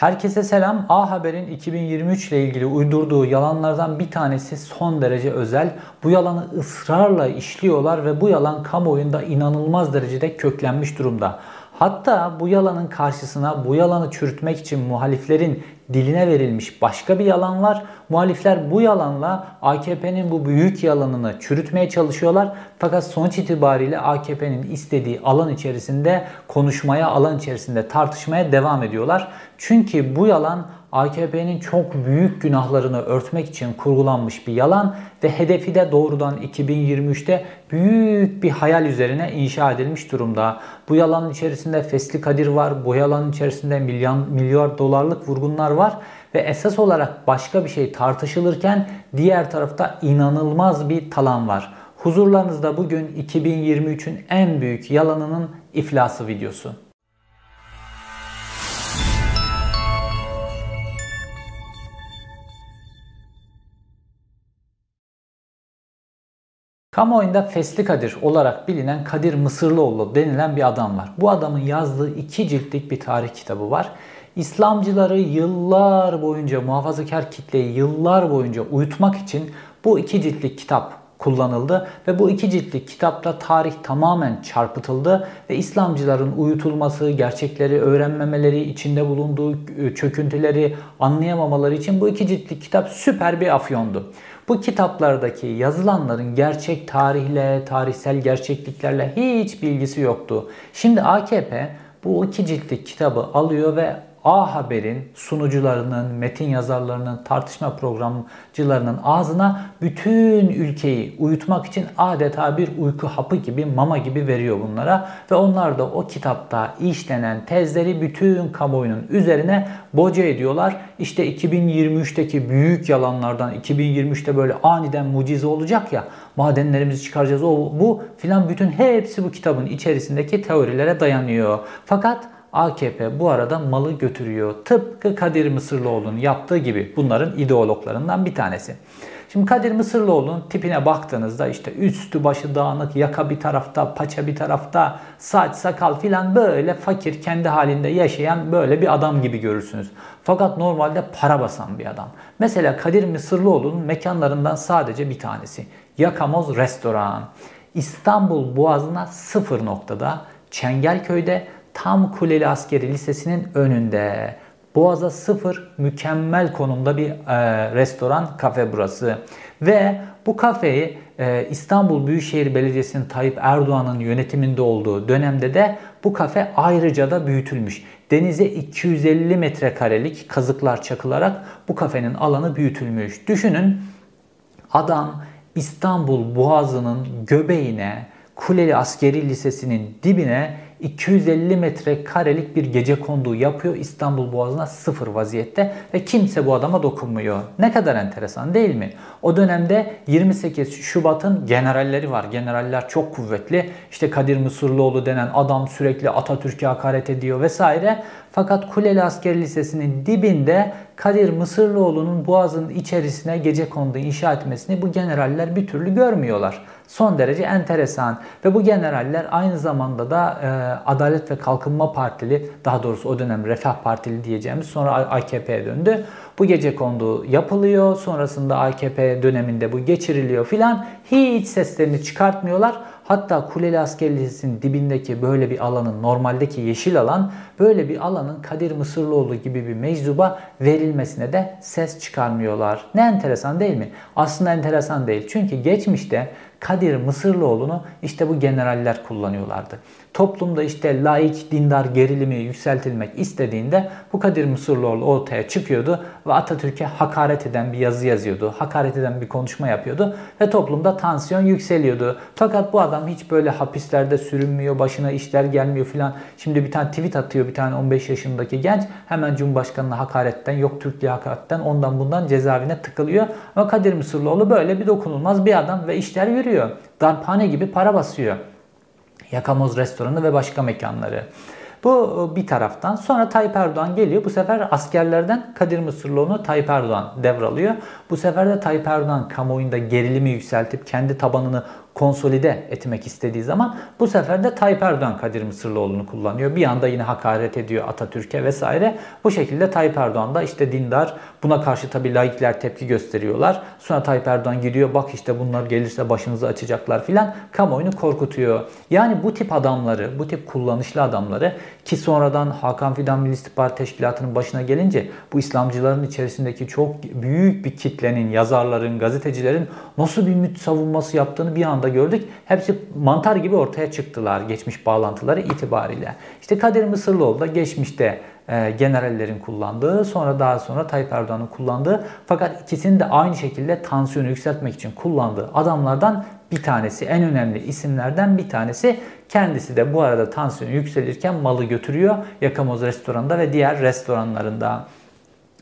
Herkese selam. A Haber'in 2023 ile ilgili uydurduğu yalanlardan bir tanesi son derece özel. Bu yalanı ısrarla işliyorlar ve bu yalan kamuoyunda inanılmaz derecede köklenmiş durumda. Hatta bu yalanın karşısına bu yalanı çürütmek için muhaliflerin diline verilmiş başka bir yalan var. Muhalifler bu yalanla AKP'nin bu büyük yalanını çürütmeye çalışıyorlar. Fakat sonuç itibariyle AKP'nin istediği alan içerisinde konuşmaya, alan içerisinde tartışmaya devam ediyorlar. Çünkü bu yalan AKP'nin çok büyük günahlarını örtmek için kurgulanmış bir yalan ve hedefi de doğrudan 2023'te büyük bir hayal üzerine inşa edilmiş durumda. Bu yalanın içerisinde Fesli Kadir var, bu yalanın içerisinde milyon, milyar dolarlık vurgunlar var ve esas olarak başka bir şey tartışılırken diğer tarafta inanılmaz bir talan var. Huzurlarınızda bugün 2023'ün en büyük yalanının iflası videosu. Kamuoyunda Fesli Kadir olarak bilinen Kadir Mısırlıoğlu denilen bir adam var. Bu adamın yazdığı iki ciltlik bir tarih kitabı var. İslamcıları yıllar boyunca, muhafazakar kitleyi yıllar boyunca uyutmak için bu iki ciltlik kitap kullanıldı ve bu iki ciltlik kitapta tarih tamamen çarpıtıldı ve İslamcıların uyutulması, gerçekleri öğrenmemeleri, içinde bulunduğu çöküntüleri anlayamamaları için bu iki ciltlik kitap süper bir afyondu. Bu kitaplardaki yazılanların gerçek tarihle, tarihsel gerçekliklerle hiç bilgisi yoktu. Şimdi AKP bu iki ciltlik kitabı alıyor ve A Haber'in sunucularının, metin yazarlarının, tartışma programcılarının ağzına bütün ülkeyi uyutmak için adeta bir uyku hapı gibi, mama gibi veriyor bunlara. Ve onlar da o kitapta işlenen tezleri bütün kamuoyunun üzerine boca ediyorlar. İşte 2023'teki büyük yalanlardan, 2023'te böyle aniden mucize olacak ya, madenlerimizi çıkaracağız, o bu filan bütün hepsi bu kitabın içerisindeki teorilere dayanıyor. Fakat AKP bu arada malı götürüyor. Tıpkı Kadir Mısırlıoğlu'nun yaptığı gibi bunların ideologlarından bir tanesi. Şimdi Kadir Mısırlıoğlu'nun tipine baktığınızda işte üstü başı dağınık, yaka bir tarafta, paça bir tarafta, saç sakal filan böyle fakir kendi halinde yaşayan böyle bir adam gibi görürsünüz. Fakat normalde para basan bir adam. Mesela Kadir Mısırlıoğlu'nun mekanlarından sadece bir tanesi. Yakamoz Restoran. İstanbul Boğazı'na sıfır noktada Çengelköy'de tam Kuleli Askeri Lisesi'nin önünde. Boğaza sıfır mükemmel konumda bir e, restoran, kafe burası. Ve bu kafeyi e, İstanbul Büyükşehir Belediyesi'nin Tayyip Erdoğan'ın yönetiminde olduğu dönemde de bu kafe ayrıca da büyütülmüş. Denize 250 metrekarelik kazıklar çakılarak bu kafenin alanı büyütülmüş. Düşünün adam İstanbul Boğazı'nın göbeğine, Kuleli Askeri Lisesi'nin dibine 250 metre karelik bir gece konduğu yapıyor İstanbul Boğazı'na sıfır vaziyette ve kimse bu adama dokunmuyor. Ne kadar enteresan değil mi? O dönemde 28 Şubat'ın generalleri var. Generaller çok kuvvetli. İşte Kadir Mısırlıoğlu denen adam sürekli Atatürk'e hakaret ediyor vesaire. Fakat Kuleli Asker Lisesi'nin dibinde Kadir Mısırlıoğlu'nun boğazın içerisine gece kondu inşa etmesini bu generaller bir türlü görmüyorlar. Son derece enteresan ve bu generaller aynı zamanda da e, Adalet ve Kalkınma Partili daha doğrusu o dönem Refah Partili diyeceğimiz sonra AKP'ye döndü. Bu gece kondu yapılıyor. Sonrasında AKP döneminde bu geçiriliyor filan. Hiç seslerini çıkartmıyorlar. Hatta Kuleli Asker Lisesi'nin dibindeki böyle bir alanın, normaldeki yeşil alan, böyle bir alanın Kadir Mısırlıoğlu gibi bir meczuba verilmesine de ses çıkarmıyorlar. Ne enteresan değil mi? Aslında enteresan değil. Çünkü geçmişte Kadir Mısırlıoğlu'nu işte bu generaller kullanıyorlardı. Toplumda işte laik, dindar gerilimi yükseltilmek istediğinde bu Kadir Mısırlıoğlu ortaya çıkıyordu ve Atatürk'e hakaret eden bir yazı yazıyordu. Hakaret eden bir konuşma yapıyordu ve toplumda tansiyon yükseliyordu. Fakat bu adam hiç böyle hapislerde sürünmüyor, başına işler gelmiyor filan. Şimdi bir tane tweet atıyor bir tane 15 yaşındaki genç hemen Cumhurbaşkanı'na hakaretten, yok Türklüğe hakaretten ondan bundan cezaevine tıkılıyor. Ama Kadir Mısırlıoğlu böyle bir dokunulmaz bir adam ve işler yürüyor. Darphane gibi para basıyor. Yakamoz restoranı ve başka mekanları. Bu bir taraftan. Sonra Tayyip Erdoğan geliyor. Bu sefer askerlerden Kadir Mısırlıoğlu'nu Tayyip Erdoğan devralıyor. Bu sefer de Tayyip Erdoğan kamuoyunda gerilimi yükseltip kendi tabanını konsolide etmek istediği zaman bu sefer de Tayyip Erdoğan Kadir Mısırlıoğlu'nu kullanıyor. Bir anda yine hakaret ediyor Atatürk'e vesaire. Bu şekilde Tayyip Erdoğan da işte dindar buna karşı tabii laikler tepki gösteriyorlar. Sonra Tayyip Erdoğan gidiyor bak işte bunlar gelirse başınızı açacaklar filan kamuoyunu korkutuyor. Yani bu tip adamları, bu tip kullanışlı adamları ki sonradan Hakan Fidan Milli İstihbarat Teşkilatı'nın başına gelince bu İslamcıların içerisindeki çok büyük bir kitlenin, yazarların, gazetecilerin nasıl bir müt savunması yaptığını bir anda gördük. Hepsi mantar gibi ortaya çıktılar geçmiş bağlantıları itibariyle. İşte Kadir Mısırlıoğlu da geçmişte e, generallerin kullandığı, sonra daha sonra Tayyip Erdoğan'ın kullandığı fakat ikisini de aynı şekilde tansiyonu yükseltmek için kullandığı adamlardan bir tanesi, en önemli isimlerden bir tanesi. Kendisi de bu arada tansiyonu yükselirken malı götürüyor Yakamoz restoranında ve diğer restoranlarında.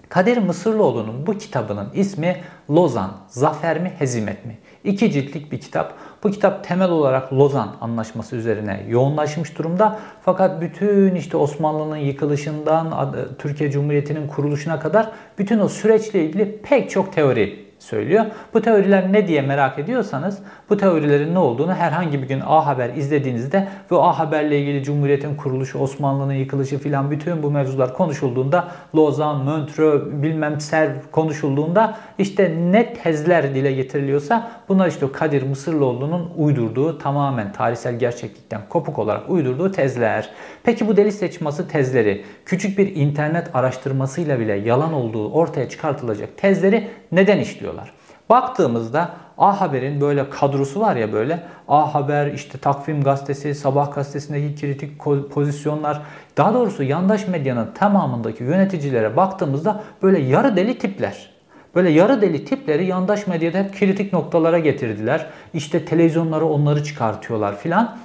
Kadir Mısırlıoğlu'nun bu kitabının ismi Lozan, Zafer mi Hezimet mi? İki ciltlik bir kitap. Bu kitap temel olarak Lozan Anlaşması üzerine yoğunlaşmış durumda. Fakat bütün işte Osmanlı'nın yıkılışından Türkiye Cumhuriyeti'nin kuruluşuna kadar bütün o süreçle ilgili pek çok teori söylüyor. Bu teoriler ne diye merak ediyorsanız bu teorilerin ne olduğunu herhangi bir gün A Haber izlediğinizde ve A Haber'le ilgili Cumhuriyet'in kuruluşu, Osmanlı'nın yıkılışı filan bütün bu mevzular konuşulduğunda Lozan, Montreux, bilmem Serv konuşulduğunda işte ne tezler dile getiriliyorsa bunlar işte Kadir Mısırlıoğlu'nun uydurduğu tamamen tarihsel gerçeklikten kopuk olarak uydurduğu tezler. Peki bu deli seçması tezleri küçük bir internet araştırmasıyla bile yalan olduğu ortaya çıkartılacak tezleri neden işliyorlar? Baktığımızda A Haber'in böyle kadrosu var ya böyle A Haber, işte Takvim Gazetesi, Sabah Gazetesi'ndeki kritik pozisyonlar daha doğrusu yandaş medyanın tamamındaki yöneticilere baktığımızda böyle yarı deli tipler. Böyle yarı deli tipleri yandaş medyada hep kritik noktalara getirdiler. İşte televizyonları onları çıkartıyorlar filan.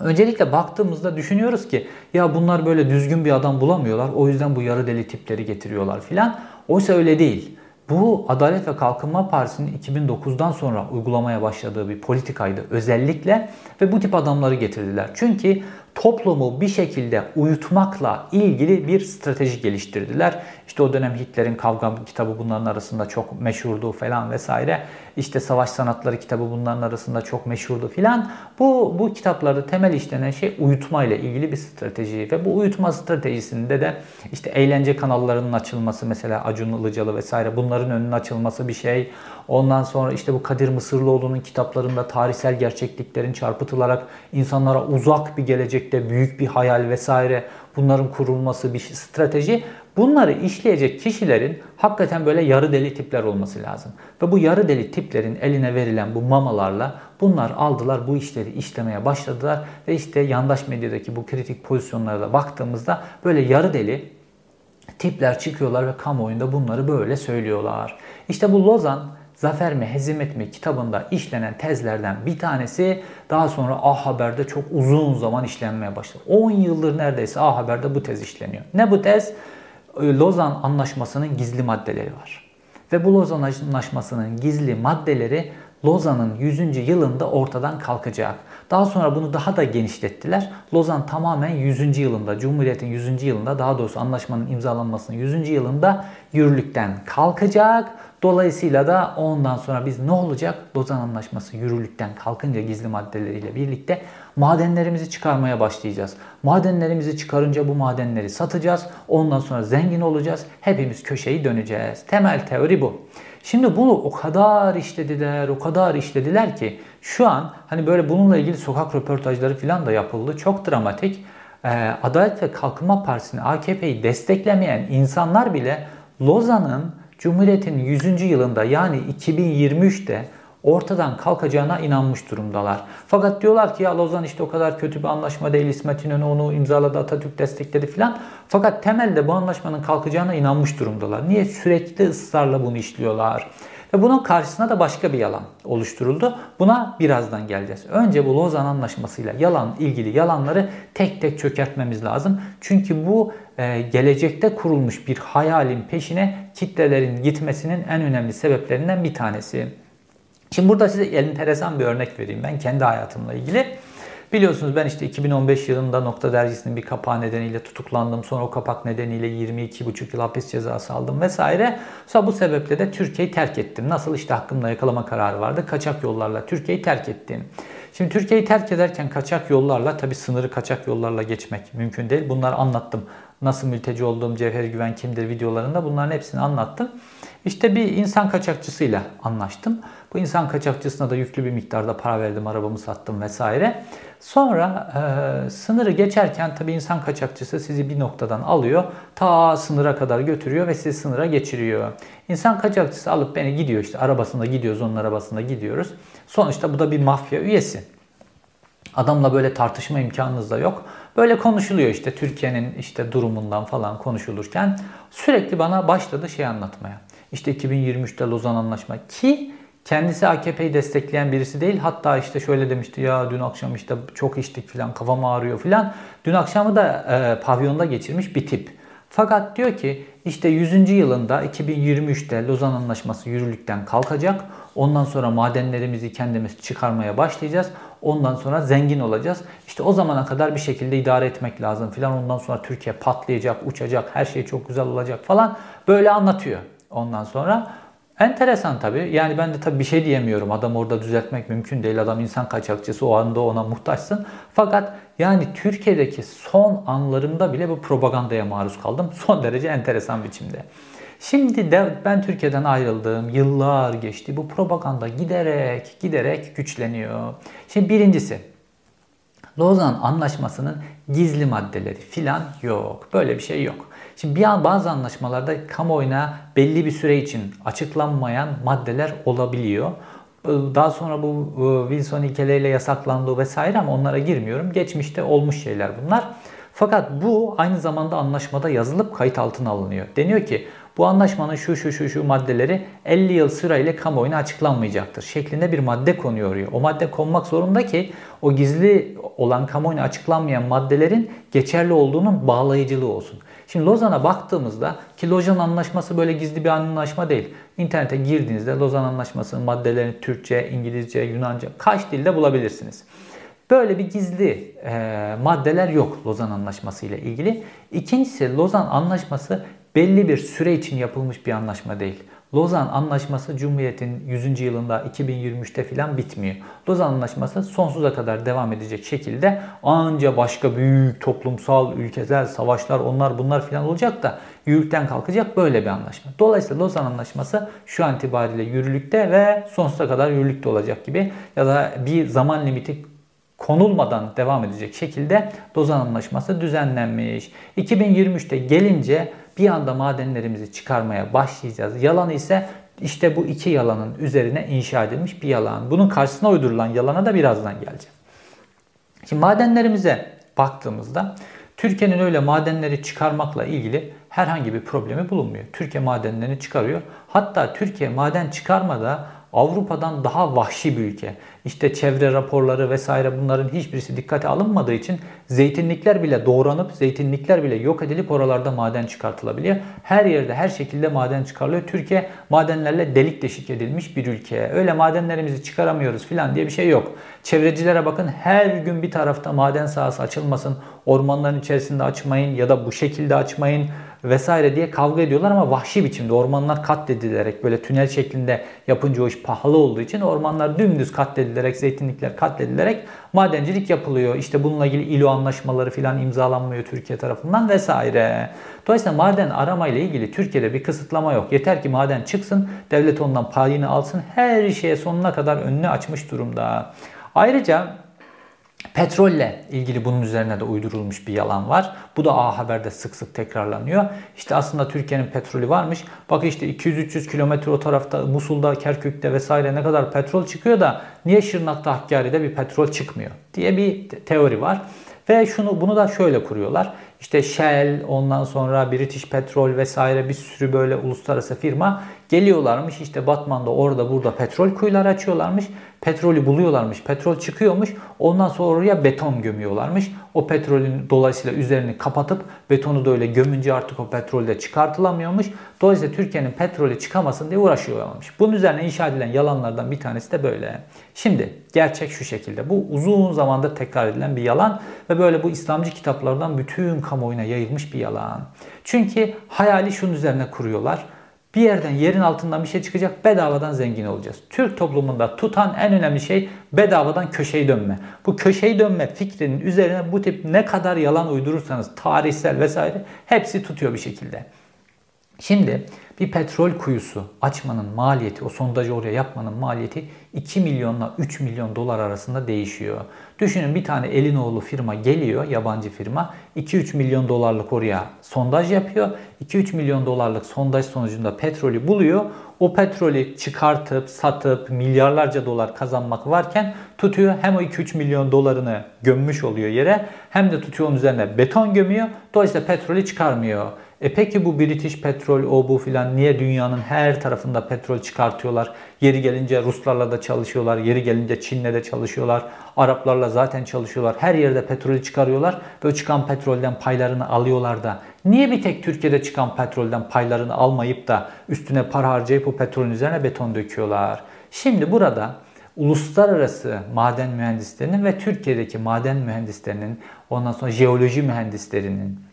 Öncelikle baktığımızda düşünüyoruz ki ya bunlar böyle düzgün bir adam bulamıyorlar. O yüzden bu yarı deli tipleri getiriyorlar filan. Oysa öyle değil. Bu Adalet ve Kalkınma Partisi'nin 2009'dan sonra uygulamaya başladığı bir politikaydı özellikle ve bu tip adamları getirdiler. Çünkü toplumu bir şekilde uyutmakla ilgili bir strateji geliştirdiler. İşte o dönem Hitler'in Kavga kitabı bunların arasında çok meşhurdu falan vesaire. İşte Savaş Sanatları kitabı bunların arasında çok meşhurdu filan. Bu, bu kitaplarda temel işlenen şey uyutma ile ilgili bir strateji ve bu uyutma stratejisinde de işte eğlence kanallarının açılması mesela Acun Ilıcalı vesaire bunların önünün açılması bir şey. Ondan sonra işte bu Kadir Mısırlıoğlu'nun kitaplarında tarihsel gerçekliklerin çarpıtılarak insanlara uzak bir gelecekte büyük bir hayal vesaire bunların kurulması bir strateji. Bunları işleyecek kişilerin hakikaten böyle yarı deli tipler olması lazım. Ve bu yarı deli tiplerin eline verilen bu mamalarla bunlar aldılar bu işleri işlemeye başladılar. Ve işte yandaş medyadaki bu kritik pozisyonlara da baktığımızda böyle yarı deli tipler çıkıyorlar ve kamuoyunda bunları böyle söylüyorlar. İşte bu Lozan Zafer mi Hezimet mi kitabında işlenen tezlerden bir tanesi daha sonra A Haber'de çok uzun zaman işlenmeye başladı. 10 yıldır neredeyse A Haber'de bu tez işleniyor. Ne bu tez? Ee, Lozan Anlaşması'nın gizli maddeleri var. Ve bu Lozan Anlaşması'nın gizli maddeleri Lozan'ın 100. yılında ortadan kalkacak. Daha sonra bunu daha da genişlettiler. Lozan tamamen 100. yılında, Cumhuriyet'in 100. yılında, daha doğrusu anlaşmanın imzalanmasının 100. yılında yürürlükten kalkacak. Dolayısıyla da ondan sonra biz ne olacak? Lozan Anlaşması yürürlükten kalkınca gizli maddeleriyle birlikte madenlerimizi çıkarmaya başlayacağız. Madenlerimizi çıkarınca bu madenleri satacağız. Ondan sonra zengin olacağız. Hepimiz köşeyi döneceğiz. Temel teori bu. Şimdi bunu o kadar işlediler, o kadar işlediler ki şu an hani böyle bununla ilgili sokak röportajları falan da yapıldı. Çok dramatik. Ee, Adalet ve Kalkınma Partisi'ni AKP'yi desteklemeyen insanlar bile Lozan'ın Cumhuriyet'in 100. yılında yani 2023'te ortadan kalkacağına inanmış durumdalar. Fakat diyorlar ki ya Lozan işte o kadar kötü bir anlaşma değil. İsmet İnönü onu imzaladı, Atatürk destekledi filan. Fakat temelde bu anlaşmanın kalkacağına inanmış durumdalar. Niye? Sürekli ısrarla bunu işliyorlar. Ve bunun karşısına da başka bir yalan oluşturuldu. Buna birazdan geleceğiz. Önce bu Lozan Anlaşması'yla yalan ilgili yalanları tek tek çökertmemiz lazım. Çünkü bu e, gelecekte kurulmuş bir hayalin peşine kitlelerin gitmesinin en önemli sebeplerinden bir tanesi. Şimdi burada size enteresan bir örnek vereyim ben kendi hayatımla ilgili. Biliyorsunuz ben işte 2015 yılında Nokta Dergisi'nin bir kapağı nedeniyle tutuklandım. Sonra o kapak nedeniyle 22,5 yıl hapis cezası aldım vesaire. Sonra bu sebeple de Türkiye'yi terk ettim. Nasıl işte hakkımda yakalama kararı vardı. Kaçak yollarla Türkiye'yi terk ettim. Şimdi Türkiye'yi terk ederken kaçak yollarla tabi sınırı kaçak yollarla geçmek mümkün değil. Bunları anlattım. Nasıl mülteci olduğum, Cevher Güven kimdir videolarında bunların hepsini anlattım. İşte bir insan kaçakçısıyla anlaştım. Bu insan kaçakçısına da yüklü bir miktarda para verdim, arabamı sattım vesaire. Sonra e, sınırı geçerken tabii insan kaçakçısı sizi bir noktadan alıyor, ta sınıra kadar götürüyor ve sizi sınıra geçiriyor. İnsan kaçakçısı alıp beni gidiyor işte arabasında gidiyoruz, onun arabasında gidiyoruz. Sonuçta bu da bir mafya üyesi. Adamla böyle tartışma imkanınız da yok. Böyle konuşuluyor işte Türkiye'nin işte durumundan falan konuşulurken sürekli bana başladı şey anlatmaya. İşte 2023'te Lozan Anlaşma ki kendisi AKP'yi destekleyen birisi değil. Hatta işte şöyle demişti ya dün akşam işte çok içtik filan kafam ağrıyor filan. Dün akşamı da e, pavyonda geçirmiş bir tip. Fakat diyor ki işte 100. yılında 2023'te Lozan Anlaşması yürürlükten kalkacak. Ondan sonra madenlerimizi kendimiz çıkarmaya başlayacağız. Ondan sonra zengin olacağız. İşte o zamana kadar bir şekilde idare etmek lazım filan. Ondan sonra Türkiye patlayacak, uçacak, her şey çok güzel olacak falan. Böyle anlatıyor ondan sonra. Enteresan tabii. Yani ben de tabii bir şey diyemiyorum. Adam orada düzeltmek mümkün değil. Adam insan kaçakçısı. O anda ona muhtaçsın. Fakat yani Türkiye'deki son anlarımda bile bu propagandaya maruz kaldım. Son derece enteresan biçimde. Şimdi de ben Türkiye'den ayrıldığım yıllar geçti. Bu propaganda giderek giderek güçleniyor. Şimdi birincisi Lozan Anlaşması'nın gizli maddeleri filan yok. Böyle bir şey yok. Şimdi bir an bazı anlaşmalarda kamuoyuna belli bir süre için açıklanmayan maddeler olabiliyor. Daha sonra bu e, Wilson ilkeleriyle yasaklandı vesaire ama onlara girmiyorum. Geçmişte olmuş şeyler bunlar. Fakat bu aynı zamanda anlaşmada yazılıp kayıt altına alınıyor. Deniyor ki bu anlaşmanın şu şu şu şu maddeleri 50 yıl süreyle kamuoyuna açıklanmayacaktır şeklinde bir madde konuyor. O madde konmak zorunda ki o gizli olan kamuoyuna açıklanmayan maddelerin geçerli olduğunun bağlayıcılığı olsun. Şimdi Lozan'a baktığımızda ki Lozan Anlaşması böyle gizli bir anlaşma değil. İnternete girdiğinizde Lozan Anlaşması'nın maddelerini Türkçe, İngilizce, Yunanca kaç dilde bulabilirsiniz. Böyle bir gizli e, maddeler yok Lozan Anlaşması ile ilgili. İkincisi Lozan Anlaşması belli bir süre için yapılmış bir anlaşma değil. Lozan Anlaşması Cumhuriyet'in 100. yılında 2023'te filan bitmiyor. Lozan Anlaşması sonsuza kadar devam edecek şekilde anca başka büyük toplumsal, ülkesel savaşlar onlar bunlar filan olacak da yürürlükten kalkacak böyle bir anlaşma. Dolayısıyla Lozan Anlaşması şu an itibariyle yürürlükte ve sonsuza kadar yürürlükte olacak gibi ya da bir zaman limiti konulmadan devam edecek şekilde Lozan Anlaşması düzenlenmiş. 2023'te gelince bir anda madenlerimizi çıkarmaya başlayacağız. Yalan ise işte bu iki yalanın üzerine inşa edilmiş bir yalan. Bunun karşısına uydurulan yalana da birazdan geleceğim. Şimdi madenlerimize baktığımızda Türkiye'nin öyle madenleri çıkarmakla ilgili herhangi bir problemi bulunmuyor. Türkiye madenlerini çıkarıyor. Hatta Türkiye maden çıkarmada Avrupa'dan daha vahşi bir ülke. İşte çevre raporları vesaire bunların hiçbirisi dikkate alınmadığı için zeytinlikler bile doğranıp zeytinlikler bile yok edilip oralarda maden çıkartılabiliyor. Her yerde her şekilde maden çıkarılıyor. Türkiye madenlerle delik deşik edilmiş bir ülke. Öyle madenlerimizi çıkaramıyoruz falan diye bir şey yok. Çevrecilere bakın her gün bir tarafta maden sahası açılmasın, ormanların içerisinde açmayın ya da bu şekilde açmayın vesaire diye kavga ediyorlar ama vahşi biçimde ormanlar katledilerek böyle tünel şeklinde yapınca o iş pahalı olduğu için ormanlar dümdüz katledilerek, zeytinlikler katledilerek madencilik yapılıyor. İşte bununla ilgili ILO anlaşmaları filan imzalanmıyor Türkiye tarafından vesaire. Dolayısıyla maden arama ile ilgili Türkiye'de bir kısıtlama yok. Yeter ki maden çıksın, devlet ondan payını alsın. Her şeye sonuna kadar önünü açmış durumda. Ayrıca Petrolle ilgili bunun üzerine de uydurulmuş bir yalan var. Bu da A Haber'de sık sık tekrarlanıyor. İşte aslında Türkiye'nin petrolü varmış. Bak işte 200-300 kilometre o tarafta Musul'da, Kerkük'te vesaire ne kadar petrol çıkıyor da niye Şırnak'ta Hakkari'de bir petrol çıkmıyor diye bir teori var. Ve şunu bunu da şöyle kuruyorlar. İşte Shell, ondan sonra British Petrol vesaire bir sürü böyle uluslararası firma Geliyorlarmış işte Batman'da orada burada petrol kuyuları açıyorlarmış. Petrolü buluyorlarmış. Petrol çıkıyormuş. Ondan sonra oraya beton gömüyorlarmış. O petrolün dolayısıyla üzerini kapatıp betonu da öyle gömünce artık o petrol de çıkartılamıyormuş. Dolayısıyla Türkiye'nin petrolü çıkamasın diye uğraşıyorlarmış. Bunun üzerine inşa edilen yalanlardan bir tanesi de böyle. Şimdi gerçek şu şekilde. Bu uzun zamandır tekrar edilen bir yalan ve böyle bu İslamcı kitaplardan bütün kamuoyuna yayılmış bir yalan. Çünkü hayali şunun üzerine kuruyorlar. Bir yerden yerin altından bir şey çıkacak bedavadan zengin olacağız. Türk toplumunda tutan en önemli şey bedavadan köşeyi dönme. Bu köşeyi dönme fikrinin üzerine bu tip ne kadar yalan uydurursanız tarihsel vesaire hepsi tutuyor bir şekilde. Şimdi bir petrol kuyusu açmanın maliyeti, o sondajı oraya yapmanın maliyeti 2 milyonla 3 milyon dolar arasında değişiyor. Düşünün bir tane Elinoğlu firma geliyor, yabancı firma. 2-3 milyon dolarlık oraya sondaj yapıyor. 2-3 milyon dolarlık sondaj sonucunda petrolü buluyor. O petrolü çıkartıp, satıp milyarlarca dolar kazanmak varken tutuyor hem o 2-3 milyon dolarını gömmüş oluyor yere hem de tutuyor onun üzerine beton gömüyor. Dolayısıyla petrolü çıkarmıyor. E peki bu British petrol o bu filan niye dünyanın her tarafında petrol çıkartıyorlar? Yeri gelince Ruslarla da çalışıyorlar, yeri gelince Çin'le de çalışıyorlar, Araplarla zaten çalışıyorlar. Her yerde petrolü çıkarıyorlar ve o çıkan petrolden paylarını alıyorlar da. Niye bir tek Türkiye'de çıkan petrolden paylarını almayıp da üstüne para harcayıp o petrolün üzerine beton döküyorlar? Şimdi burada uluslararası maden mühendislerinin ve Türkiye'deki maden mühendislerinin ondan sonra jeoloji mühendislerinin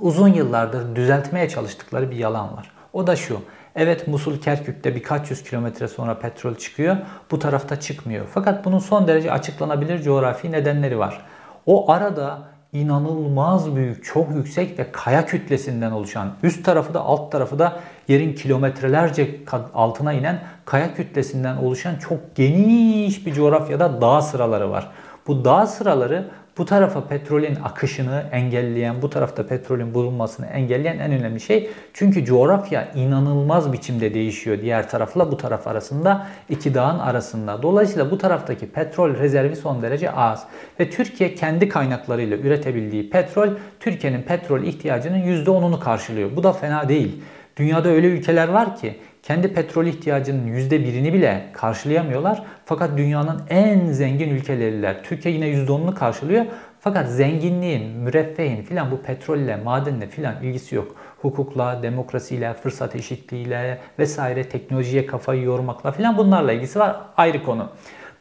uzun yıllardır düzeltmeye çalıştıkları bir yalan var. O da şu. Evet Musul Kerkük'te birkaç yüz kilometre sonra petrol çıkıyor. Bu tarafta çıkmıyor. Fakat bunun son derece açıklanabilir coğrafi nedenleri var. O arada inanılmaz büyük, çok yüksek ve kaya kütlesinden oluşan, üst tarafı da alt tarafı da yerin kilometrelerce altına inen kaya kütlesinden oluşan çok geniş bir coğrafyada dağ sıraları var. Bu dağ sıraları bu tarafa petrolün akışını engelleyen, bu tarafta petrolün bulunmasını engelleyen en önemli şey. Çünkü coğrafya inanılmaz biçimde değişiyor diğer tarafla bu taraf arasında, iki dağın arasında. Dolayısıyla bu taraftaki petrol rezervi son derece az. Ve Türkiye kendi kaynaklarıyla üretebildiği petrol, Türkiye'nin petrol ihtiyacının %10'unu karşılıyor. Bu da fena değil. Dünyada öyle ülkeler var ki kendi petrol ihtiyacının %1'ini bile karşılayamıyorlar. Fakat dünyanın en zengin ülkeleriler. Türkiye yine %10'unu karşılıyor. Fakat zenginliğin, müreffehin filan bu petrolle, madenle filan ilgisi yok. Hukukla, demokrasiyle, fırsat eşitliğiyle vesaire teknolojiye kafayı yormakla filan bunlarla ilgisi var. Ayrı konu.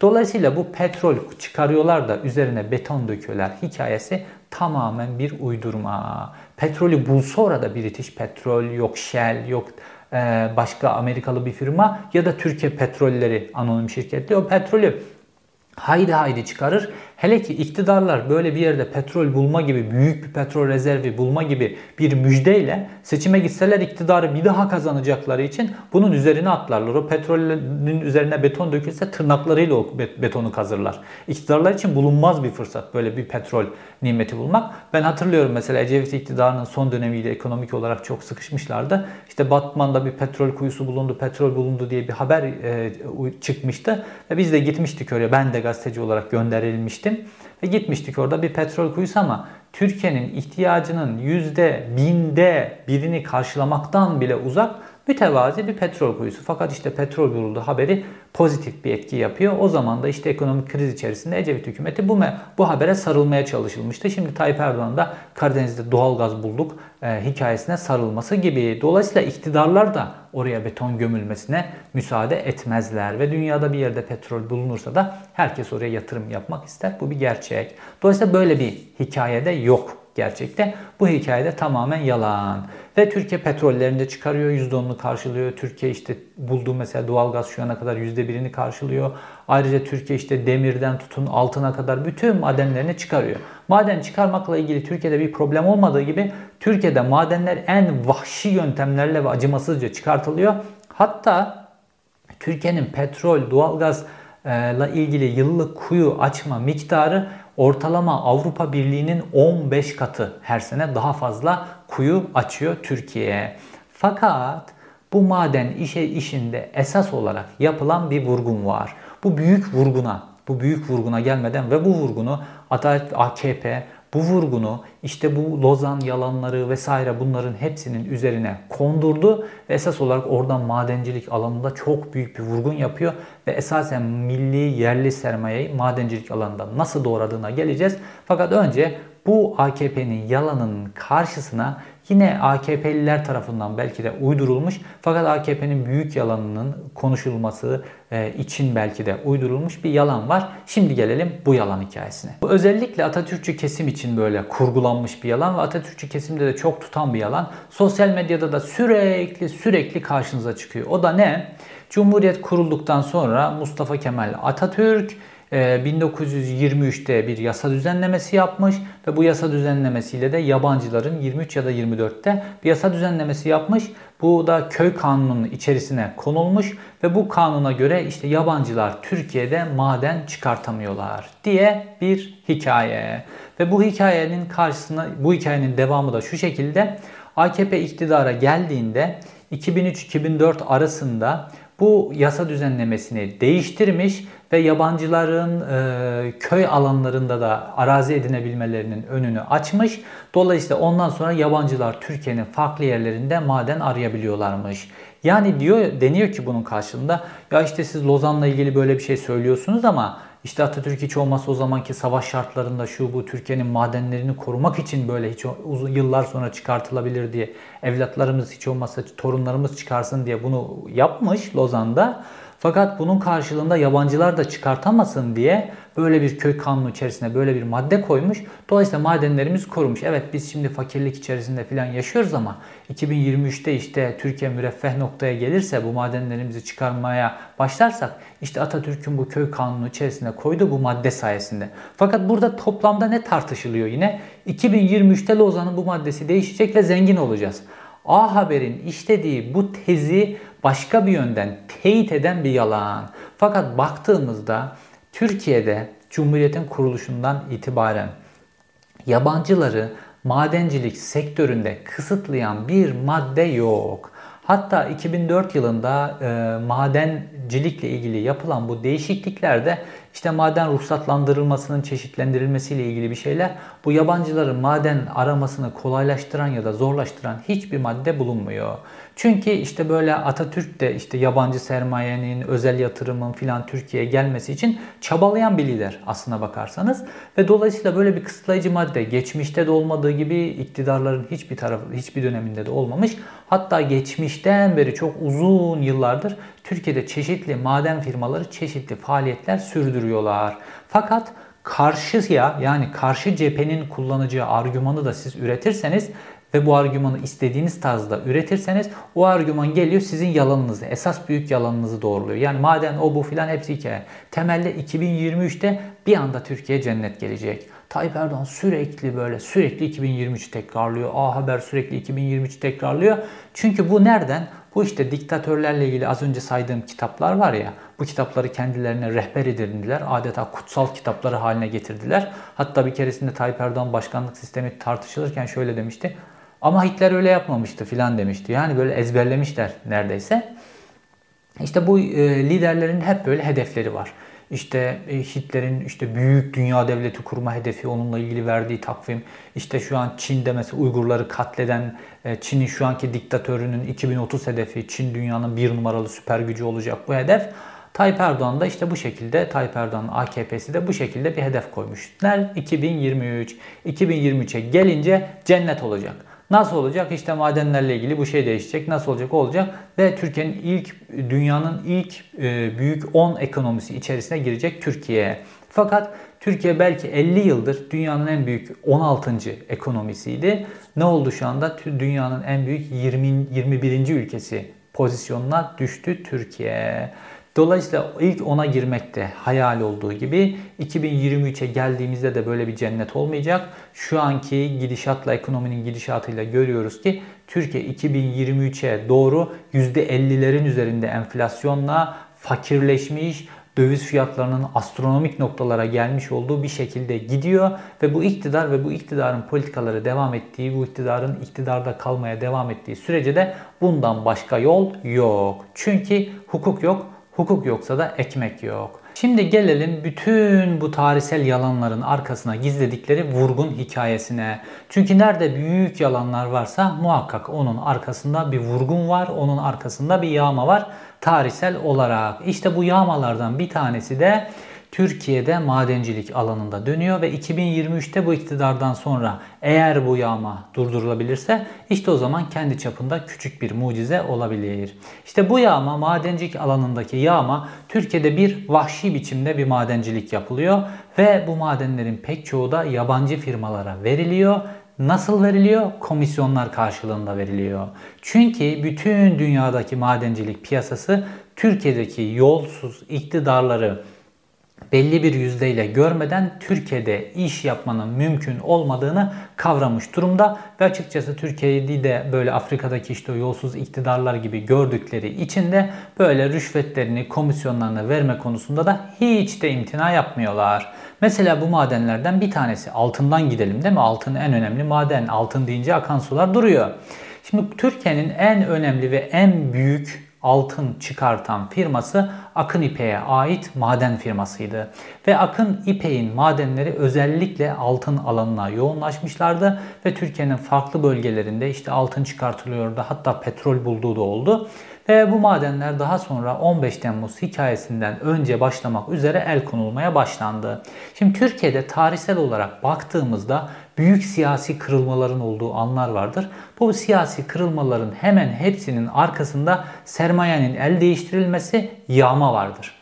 Dolayısıyla bu petrol çıkarıyorlar da üzerine beton döküyorlar hikayesi tamamen bir uydurma. Petrolü bulsa orada British Petrol, yok Shell, yok e, başka Amerikalı bir firma ya da Türkiye Petrolleri anonim şirketi o petrolü haydi haydi çıkarır. Hele ki iktidarlar böyle bir yerde petrol bulma gibi, büyük bir petrol rezervi bulma gibi bir müjdeyle seçime gitseler iktidarı bir daha kazanacakları için bunun üzerine atlarlar. O petrolün üzerine beton dökülse tırnaklarıyla o betonu kazırlar. İktidarlar için bulunmaz bir fırsat böyle bir petrol nimeti bulmak. Ben hatırlıyorum mesela Ecevit iktidarının son dönemiyle ekonomik olarak çok sıkışmışlardı. İşte Batman'da bir petrol kuyusu bulundu, petrol bulundu diye bir haber e, çıkmıştı. Ve biz de gitmiştik oraya. Ben de gazeteci olarak gönderilmiştim. Ve gitmiştik orada bir petrol kuyusu ama Türkiye'nin ihtiyacının yüzde binde birini karşılamaktan bile uzak mütevazi bir petrol kuyusu. Fakat işte petrol bulundu haberi pozitif bir etki yapıyor. O zaman da işte ekonomik kriz içerisinde Ecevit hükümeti bu bu habere sarılmaya çalışılmıştı. Şimdi Tayyip Erdoğan da Karadeniz'de doğal gaz bulduk e, hikayesine sarılması gibi. Dolayısıyla iktidarlar da oraya beton gömülmesine müsaade etmezler ve dünyada bir yerde petrol bulunursa da herkes oraya yatırım yapmak ister. Bu bir gerçek. Dolayısıyla böyle bir hikayede yok gerçekte. Bu hikayede tamamen yalan. Ve Türkiye petrollerinde çıkarıyor, %10'unu karşılıyor. Türkiye işte bulduğu mesela doğalgaz şu ana kadar %1'ini karşılıyor. Ayrıca Türkiye işte demirden tutun altına kadar bütün madenlerini çıkarıyor. Maden çıkarmakla ilgili Türkiye'de bir problem olmadığı gibi Türkiye'de madenler en vahşi yöntemlerle ve acımasızca çıkartılıyor. Hatta Türkiye'nin petrol, doğalgaz ile ilgili yıllık kuyu açma miktarı ortalama Avrupa Birliği'nin 15 katı her sene daha fazla kuyu açıyor Türkiye'ye. Fakat bu maden işe işinde esas olarak yapılan bir vurgun var. Bu büyük vurguna, bu büyük vurguna gelmeden ve bu vurgunu Adalet AKP bu vurgunu işte bu Lozan yalanları vesaire bunların hepsinin üzerine kondurdu ve esas olarak oradan madencilik alanında çok büyük bir vurgun yapıyor ve esasen milli yerli sermayeyi madencilik alanında nasıl doğradığına geleceğiz. Fakat önce bu AKP'nin yalanının karşısına yine AKP'liler tarafından belki de uydurulmuş fakat AKP'nin büyük yalanının konuşulması e, için belki de uydurulmuş bir yalan var. Şimdi gelelim bu yalan hikayesine. Bu özellikle Atatürkçü kesim için böyle kurgulanmış bir yalan ve Atatürkçü kesimde de çok tutan bir yalan. Sosyal medyada da sürekli sürekli karşınıza çıkıyor. O da ne? Cumhuriyet kurulduktan sonra Mustafa Kemal Atatürk 1923'te ee, bir yasa düzenlemesi yapmış ve bu yasa düzenlemesiyle de yabancıların 23 ya da 24'te bir yasa düzenlemesi yapmış. Bu da köy kanununun içerisine konulmuş ve bu kanuna göre işte yabancılar Türkiye'de maden çıkartamıyorlar diye bir hikaye. Ve bu hikayenin karşısına bu hikayenin devamı da şu şekilde AKP iktidara geldiğinde 2003-2004 arasında bu yasa düzenlemesini değiştirmiş ve yabancıların e, köy alanlarında da arazi edinebilmelerinin önünü açmış. Dolayısıyla ondan sonra yabancılar Türkiye'nin farklı yerlerinde maden arayabiliyorlarmış. Yani diyor deniyor ki bunun karşılığında ya işte siz Lozan'la ilgili böyle bir şey söylüyorsunuz ama işte Atatürk hiç olmazsa o zamanki savaş şartlarında şu bu Türkiye'nin madenlerini korumak için böyle hiç uzun yıllar sonra çıkartılabilir diye evlatlarımız hiç olmazsa torunlarımız çıkarsın diye bunu yapmış Lozan'da. Fakat bunun karşılığında yabancılar da çıkartamasın diye böyle bir köy kanunu içerisine böyle bir madde koymuş. Dolayısıyla madenlerimiz korumuş. Evet biz şimdi fakirlik içerisinde falan yaşıyoruz ama 2023'te işte Türkiye müreffeh noktaya gelirse bu madenlerimizi çıkarmaya başlarsak işte Atatürk'ün bu köy kanunu içerisine koydu bu madde sayesinde. Fakat burada toplamda ne tartışılıyor yine? 2023'te Lozan'ın bu maddesi değişecek ve zengin olacağız. A Haber'in işlediği bu tezi başka bir yönden teyit eden bir yalan. Fakat baktığımızda Türkiye'de Cumhuriyet'in kuruluşundan itibaren yabancıları madencilik sektöründe kısıtlayan bir madde yok. Hatta 2004 yılında e, madencilikle ilgili yapılan bu değişikliklerde işte maden ruhsatlandırılmasının çeşitlendirilmesiyle ilgili bir şeyler bu yabancıların maden aramasını kolaylaştıran ya da zorlaştıran hiçbir madde bulunmuyor. Çünkü işte böyle Atatürk de işte yabancı sermayenin, özel yatırımın filan Türkiye'ye gelmesi için çabalayan bir lider aslına bakarsanız. Ve dolayısıyla böyle bir kısıtlayıcı madde geçmişte de olmadığı gibi iktidarların hiçbir tarafı, hiçbir döneminde de olmamış. Hatta geçmişten beri çok uzun yıllardır Türkiye'de çeşitli maden firmaları çeşitli faaliyetler sürdürüyorlar. Fakat karşıya yani karşı cephenin kullanacağı argümanı da siz üretirseniz ve bu argümanı istediğiniz tarzda üretirseniz o argüman geliyor sizin yalanınızı, esas büyük yalanınızı doğruluyor. Yani maden o bu filan hepsi hikaye. Temelde 2023'te bir anda Türkiye cennet gelecek. Tayyip Erdoğan sürekli böyle sürekli 2023 tekrarlıyor. A Haber sürekli 2023 tekrarlıyor. Çünkü bu nereden? Bu işte diktatörlerle ilgili az önce saydığım kitaplar var ya. Bu kitapları kendilerine rehber edindiler. Adeta kutsal kitapları haline getirdiler. Hatta bir keresinde Tayyip Erdoğan başkanlık sistemi tartışılırken şöyle demişti. Ama Hitler öyle yapmamıştı filan demişti. Yani böyle ezberlemişler neredeyse. İşte bu e, liderlerin hep böyle hedefleri var. İşte e, Hitler'in işte büyük dünya devleti kurma hedefi onunla ilgili verdiği takvim. İşte şu an Çin'de mesela Uygurları katleden e, Çin'in şu anki diktatörünün 2030 hedefi Çin dünyanın bir numaralı süper gücü olacak bu hedef. Tayyip Erdoğan da işte bu şekilde Tayyip Erdoğan'ın AKP'si de bu şekilde bir hedef koymuşlar. 2023. 2023'e gelince cennet olacak. Nasıl olacak? İşte madenlerle ilgili bu şey değişecek. Nasıl olacak? Olacak. Ve Türkiye'nin ilk, dünyanın ilk e, büyük 10 ekonomisi içerisine girecek Türkiye. Fakat Türkiye belki 50 yıldır dünyanın en büyük 16. ekonomisiydi. Ne oldu şu anda? Dünyanın en büyük 20, 21. ülkesi pozisyonuna düştü Türkiye. Dolayısıyla ilk ona girmekte hayal olduğu gibi 2023'e geldiğimizde de böyle bir cennet olmayacak. Şu anki gidişatla ekonominin gidişatıyla görüyoruz ki Türkiye 2023'e doğru %50'lerin üzerinde enflasyonla fakirleşmiş, döviz fiyatlarının astronomik noktalara gelmiş olduğu bir şekilde gidiyor ve bu iktidar ve bu iktidarın politikaları devam ettiği, bu iktidarın iktidarda kalmaya devam ettiği sürece de bundan başka yol yok. Çünkü hukuk yok, Hukuk yoksa da ekmek yok. Şimdi gelelim bütün bu tarihsel yalanların arkasına gizledikleri vurgun hikayesine. Çünkü nerede büyük yalanlar varsa muhakkak onun arkasında bir vurgun var, onun arkasında bir yağma var tarihsel olarak. İşte bu yağmalardan bir tanesi de Türkiye'de madencilik alanında dönüyor ve 2023'te bu iktidardan sonra eğer bu yağma durdurulabilirse işte o zaman kendi çapında küçük bir mucize olabilir. İşte bu yağma madencilik alanındaki yağma Türkiye'de bir vahşi biçimde bir madencilik yapılıyor ve bu madenlerin pek çoğu da yabancı firmalara veriliyor Nasıl veriliyor? Komisyonlar karşılığında veriliyor. Çünkü bütün dünyadaki madencilik piyasası Türkiye'deki yolsuz iktidarları belli bir yüzdeyle görmeden Türkiye'de iş yapmanın mümkün olmadığını kavramış durumda ve açıkçası Türkiye'yi de böyle Afrika'daki işte yolsuz iktidarlar gibi gördükleri için de böyle rüşvetlerini, komisyonlarını verme konusunda da hiç de imtina yapmıyorlar. Mesela bu madenlerden bir tanesi altından gidelim değil mi? Altın en önemli maden. Altın deyince akan sular duruyor. Şimdi Türkiye'nin en önemli ve en büyük altın çıkartan firması Akın İpek'e ait maden firmasıydı. Ve Akın İpek'in madenleri özellikle altın alanına yoğunlaşmışlardı ve Türkiye'nin farklı bölgelerinde işte altın çıkartılıyordu hatta petrol bulduğu da oldu. Ve bu madenler daha sonra 15 Temmuz hikayesinden önce başlamak üzere el konulmaya başlandı. Şimdi Türkiye'de tarihsel olarak baktığımızda büyük siyasi kırılmaların olduğu anlar vardır. Bu siyasi kırılmaların hemen hepsinin arkasında sermayenin el değiştirilmesi yağma vardır.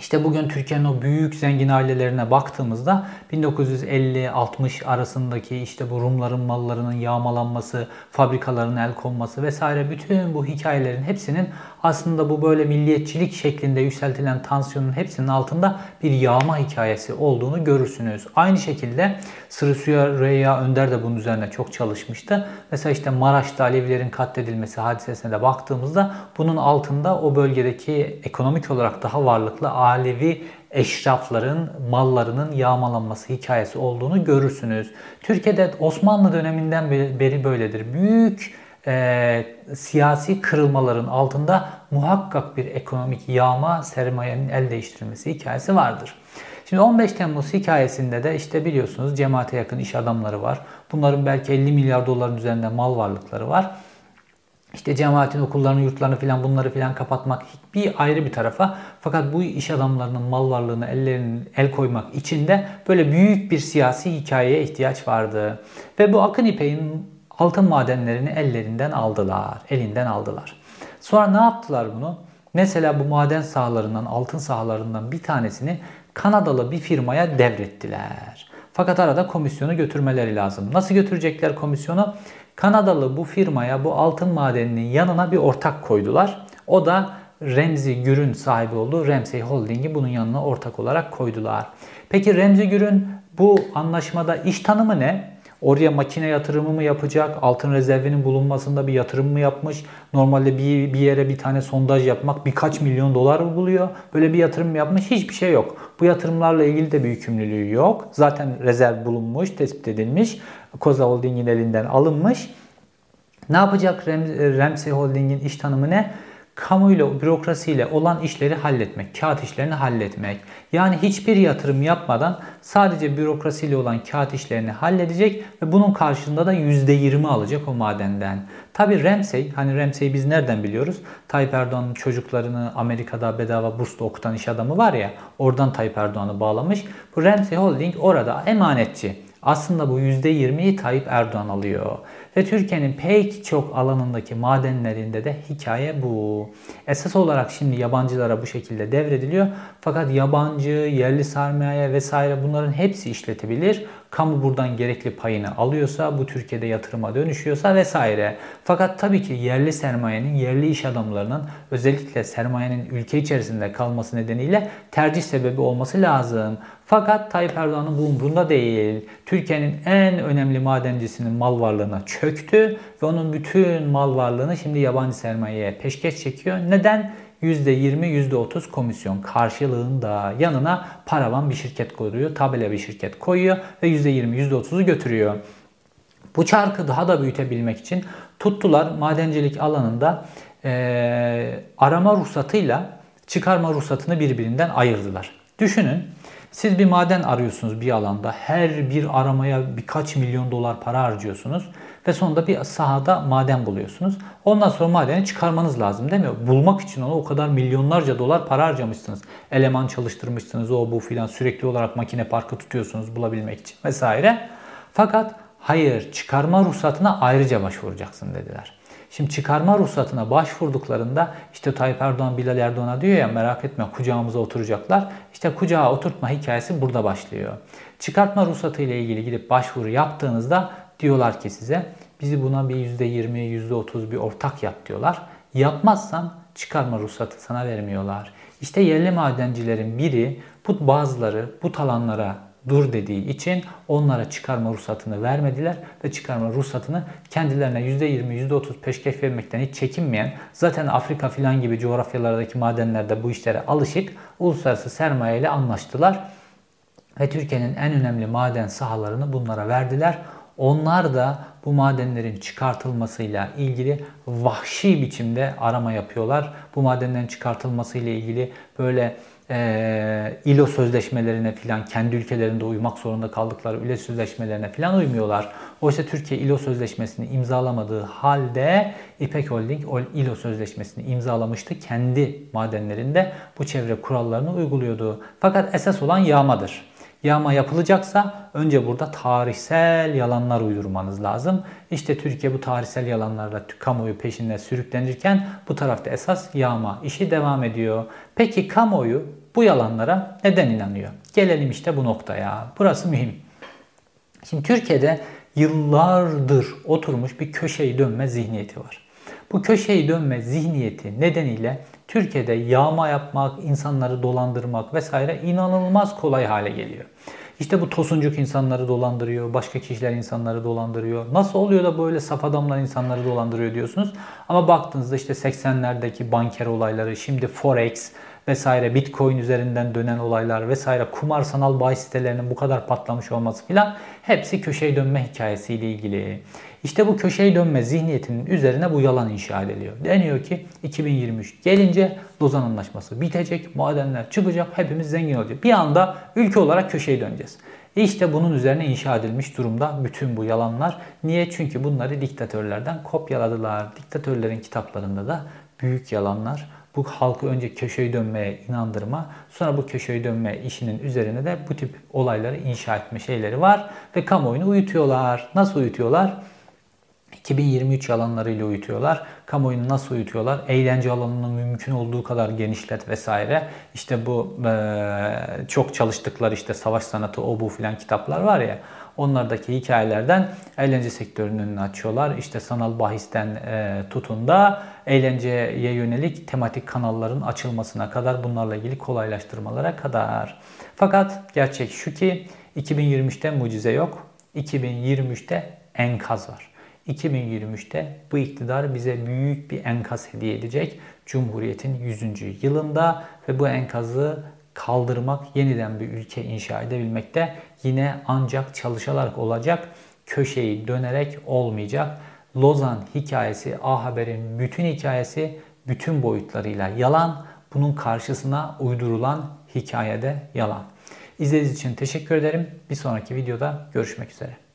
İşte bugün Türkiye'nin o büyük zengin ailelerine baktığımızda 1950-60 arasındaki işte bu Rumların mallarının yağmalanması, fabrikaların el konması vesaire bütün bu hikayelerin hepsinin aslında bu böyle milliyetçilik şeklinde yükseltilen tansiyonun hepsinin altında bir yağma hikayesi olduğunu görürsünüz. Aynı şekilde Sırı Rüya Önder de bunun üzerine çok çalışmıştı. Mesela işte Maraş'ta Alevilerin katledilmesi hadisesine de baktığımızda bunun altında o bölgedeki ekonomik olarak daha varlıklı Alevi eşrafların mallarının yağmalanması hikayesi olduğunu görürsünüz. Türkiye'de Osmanlı döneminden beri böyledir. Büyük e, siyasi kırılmaların altında muhakkak bir ekonomik yağma, sermayenin el değiştirilmesi hikayesi vardır. Şimdi 15 Temmuz hikayesinde de işte biliyorsunuz cemaate yakın iş adamları var. Bunların belki 50 milyar doların üzerinde mal varlıkları var. İşte cemaatin okullarını, yurtlarını filan bunları filan kapatmak bir ayrı bir tarafa. Fakat bu iş adamlarının mal varlığını ellerinin el koymak için de böyle büyük bir siyasi hikayeye ihtiyaç vardı. Ve bu Akın İpek'in altın madenlerini ellerinden aldılar, elinden aldılar. Sonra ne yaptılar bunu? Mesela bu maden sahalarından, altın sahalarından bir tanesini Kanadalı bir firmaya devrettiler. Fakat arada komisyonu götürmeleri lazım. Nasıl götürecekler komisyonu? Kanadalı bu firmaya bu altın madeninin yanına bir ortak koydular. O da Remzi Gür'ün sahibi olduğu Ramsey Holding'i bunun yanına ortak olarak koydular. Peki Remzi Gür'ün bu anlaşmada iş tanımı ne? Oraya makine yatırımı mı yapacak? Altın rezervinin bulunmasında bir yatırım mı yapmış? Normalde bir, bir yere bir tane sondaj yapmak birkaç milyon dolar mı buluyor? Böyle bir yatırım mı yapmış? Hiçbir şey yok. Bu yatırımlarla ilgili de bir yükümlülüğü yok. Zaten rezerv bulunmuş, tespit edilmiş. Koza Holding'in elinden alınmış. Ne yapacak Ramsey Holding'in iş tanımı ne? Kamuyla, bürokrasiyle olan işleri halletmek, kağıt işlerini halletmek. Yani hiçbir yatırım yapmadan sadece bürokrasiyle olan kağıt işlerini halledecek ve bunun karşılığında da %20 alacak o madenden. Tabi Ramsey, hani Ramsey'i biz nereden biliyoruz? Tayyip Erdoğan'ın çocuklarını Amerika'da bedava bursla okutan iş adamı var ya, oradan Tayyip Erdoğan'ı bağlamış. Bu Ramsey Holding orada emanetçi. Aslında bu %20'yi Tayyip Erdoğan alıyor. Ve Türkiye'nin pek çok alanındaki madenlerinde de hikaye bu. Esas olarak şimdi yabancılara bu şekilde devrediliyor. Fakat yabancı, yerli sermaye vesaire bunların hepsi işletebilir. Kamu buradan gerekli payını alıyorsa, bu Türkiye'de yatırıma dönüşüyorsa vesaire. Fakat tabii ki yerli sermayenin, yerli iş adamlarının özellikle sermayenin ülke içerisinde kalması nedeniyle tercih sebebi olması lazım. Fakat Tayyip Erdoğan'ın bu umrunda değil. Türkiye'nin en önemli madencisinin mal varlığına çöktü ve onun bütün mal varlığını şimdi yabancı sermayeye peşkeş çekiyor. Neden? %20, %30 komisyon karşılığında yanına paravan bir şirket koyuyor, tabela bir şirket koyuyor ve %20, %30'u götürüyor. Bu çarkı daha da büyütebilmek için tuttular madencilik alanında e, arama ruhsatıyla çıkarma ruhsatını birbirinden ayırdılar. Düşünün siz bir maden arıyorsunuz bir alanda. Her bir aramaya birkaç milyon dolar para harcıyorsunuz. Ve sonunda bir sahada maden buluyorsunuz. Ondan sonra madeni çıkarmanız lazım değil mi? Bulmak için ona o kadar milyonlarca dolar para harcamışsınız. Eleman çalıştırmışsınız o bu filan sürekli olarak makine parkı tutuyorsunuz bulabilmek için vesaire. Fakat hayır çıkarma ruhsatına ayrıca başvuracaksın dediler. Şimdi çıkarma ruhsatına başvurduklarında işte Tayyip Erdoğan Bilal Erdoğan'a diyor ya merak etme kucağımıza oturacaklar. İşte kucağa oturtma hikayesi burada başlıyor. Çıkartma ruhsatı ile ilgili gidip başvuru yaptığınızda diyorlar ki size bizi buna bir %20, %30 bir ortak yap diyorlar. Yapmazsan çıkarma ruhsatı sana vermiyorlar. İşte yerli madencilerin biri bu bazıları bu alanlara dur dediği için onlara çıkarma ruhsatını vermediler ve çıkarma ruhsatını kendilerine %20, %30 peşkeş vermekten hiç çekinmeyen zaten Afrika filan gibi coğrafyalardaki madenlerde bu işlere alışık uluslararası sermaye ile anlaştılar ve Türkiye'nin en önemli maden sahalarını bunlara verdiler. Onlar da bu madenlerin çıkartılmasıyla ilgili vahşi biçimde arama yapıyorlar. Bu madenlerin çıkartılmasıyla ilgili böyle e, ILO sözleşmelerine filan kendi ülkelerinde uymak zorunda kaldıkları ILO sözleşmelerine filan uymuyorlar. Oysa Türkiye ILO sözleşmesini imzalamadığı halde İpek Holding ILO sözleşmesini imzalamıştı. Kendi madenlerinde bu çevre kurallarını uyguluyordu. Fakat esas olan yağmadır yağma yapılacaksa önce burada tarihsel yalanlar uydurmanız lazım. İşte Türkiye bu tarihsel yalanlarla kamuoyu peşinde sürüklenirken bu tarafta esas yağma işi devam ediyor. Peki kamuoyu bu yalanlara neden inanıyor? Gelelim işte bu noktaya. Burası mühim. Şimdi Türkiye'de yıllardır oturmuş bir köşeyi dönme zihniyeti var. Bu köşeyi dönme zihniyeti nedeniyle Türkiye'de yağma yapmak, insanları dolandırmak vesaire inanılmaz kolay hale geliyor. İşte bu tosuncuk insanları dolandırıyor, başka kişiler insanları dolandırıyor. Nasıl oluyor da böyle saf adamlar insanları dolandırıyor diyorsunuz. Ama baktığınızda işte 80'lerdeki banker olayları, şimdi Forex, vesaire Bitcoin üzerinden dönen olaylar vesaire kumar sanal bahis sitelerinin bu kadar patlamış olması filan hepsi köşeye dönme hikayesiyle ilgili. İşte bu köşeye dönme zihniyetinin üzerine bu yalan inşa ediliyor. Deniyor ki 2023 gelince Lozan Anlaşması bitecek, madenler çıkacak, hepimiz zengin olacak. Bir anda ülke olarak köşeye döneceğiz. İşte bunun üzerine inşa edilmiş durumda bütün bu yalanlar. Niye? Çünkü bunları diktatörlerden kopyaladılar. Diktatörlerin kitaplarında da büyük yalanlar bu halkı önce köşeyi dönmeye inandırma, sonra bu köşeyi dönme işinin üzerine de bu tip olayları inşa etme şeyleri var ve kamuoyunu uyutuyorlar. Nasıl uyutuyorlar? 2023 yalanlarıyla uyutuyorlar. Kamuoyunu nasıl uyutuyorlar? Eğlence alanını mümkün olduğu kadar genişlet vesaire. İşte bu e, çok çalıştıkları işte savaş sanatı o bu filan kitaplar var ya. Onlardaki hikayelerden eğlence sektörünün önünü açıyorlar. İşte sanal bahisten e, tutun da eğlenceye yönelik tematik kanalların açılmasına kadar bunlarla ilgili kolaylaştırmalara kadar. Fakat gerçek şu ki 2023'te mucize yok. 2023'te enkaz var. 2023'te bu iktidar bize büyük bir enkaz hediye edecek. Cumhuriyet'in 100. yılında ve bu enkazı kaldırmak, yeniden bir ülke inşa edebilmekte yine ancak çalışarak olacak, köşeyi dönerek olmayacak. Lozan hikayesi, A Haber'in bütün hikayesi bütün boyutlarıyla yalan. Bunun karşısına uydurulan hikayede yalan. İzlediğiniz için teşekkür ederim. Bir sonraki videoda görüşmek üzere.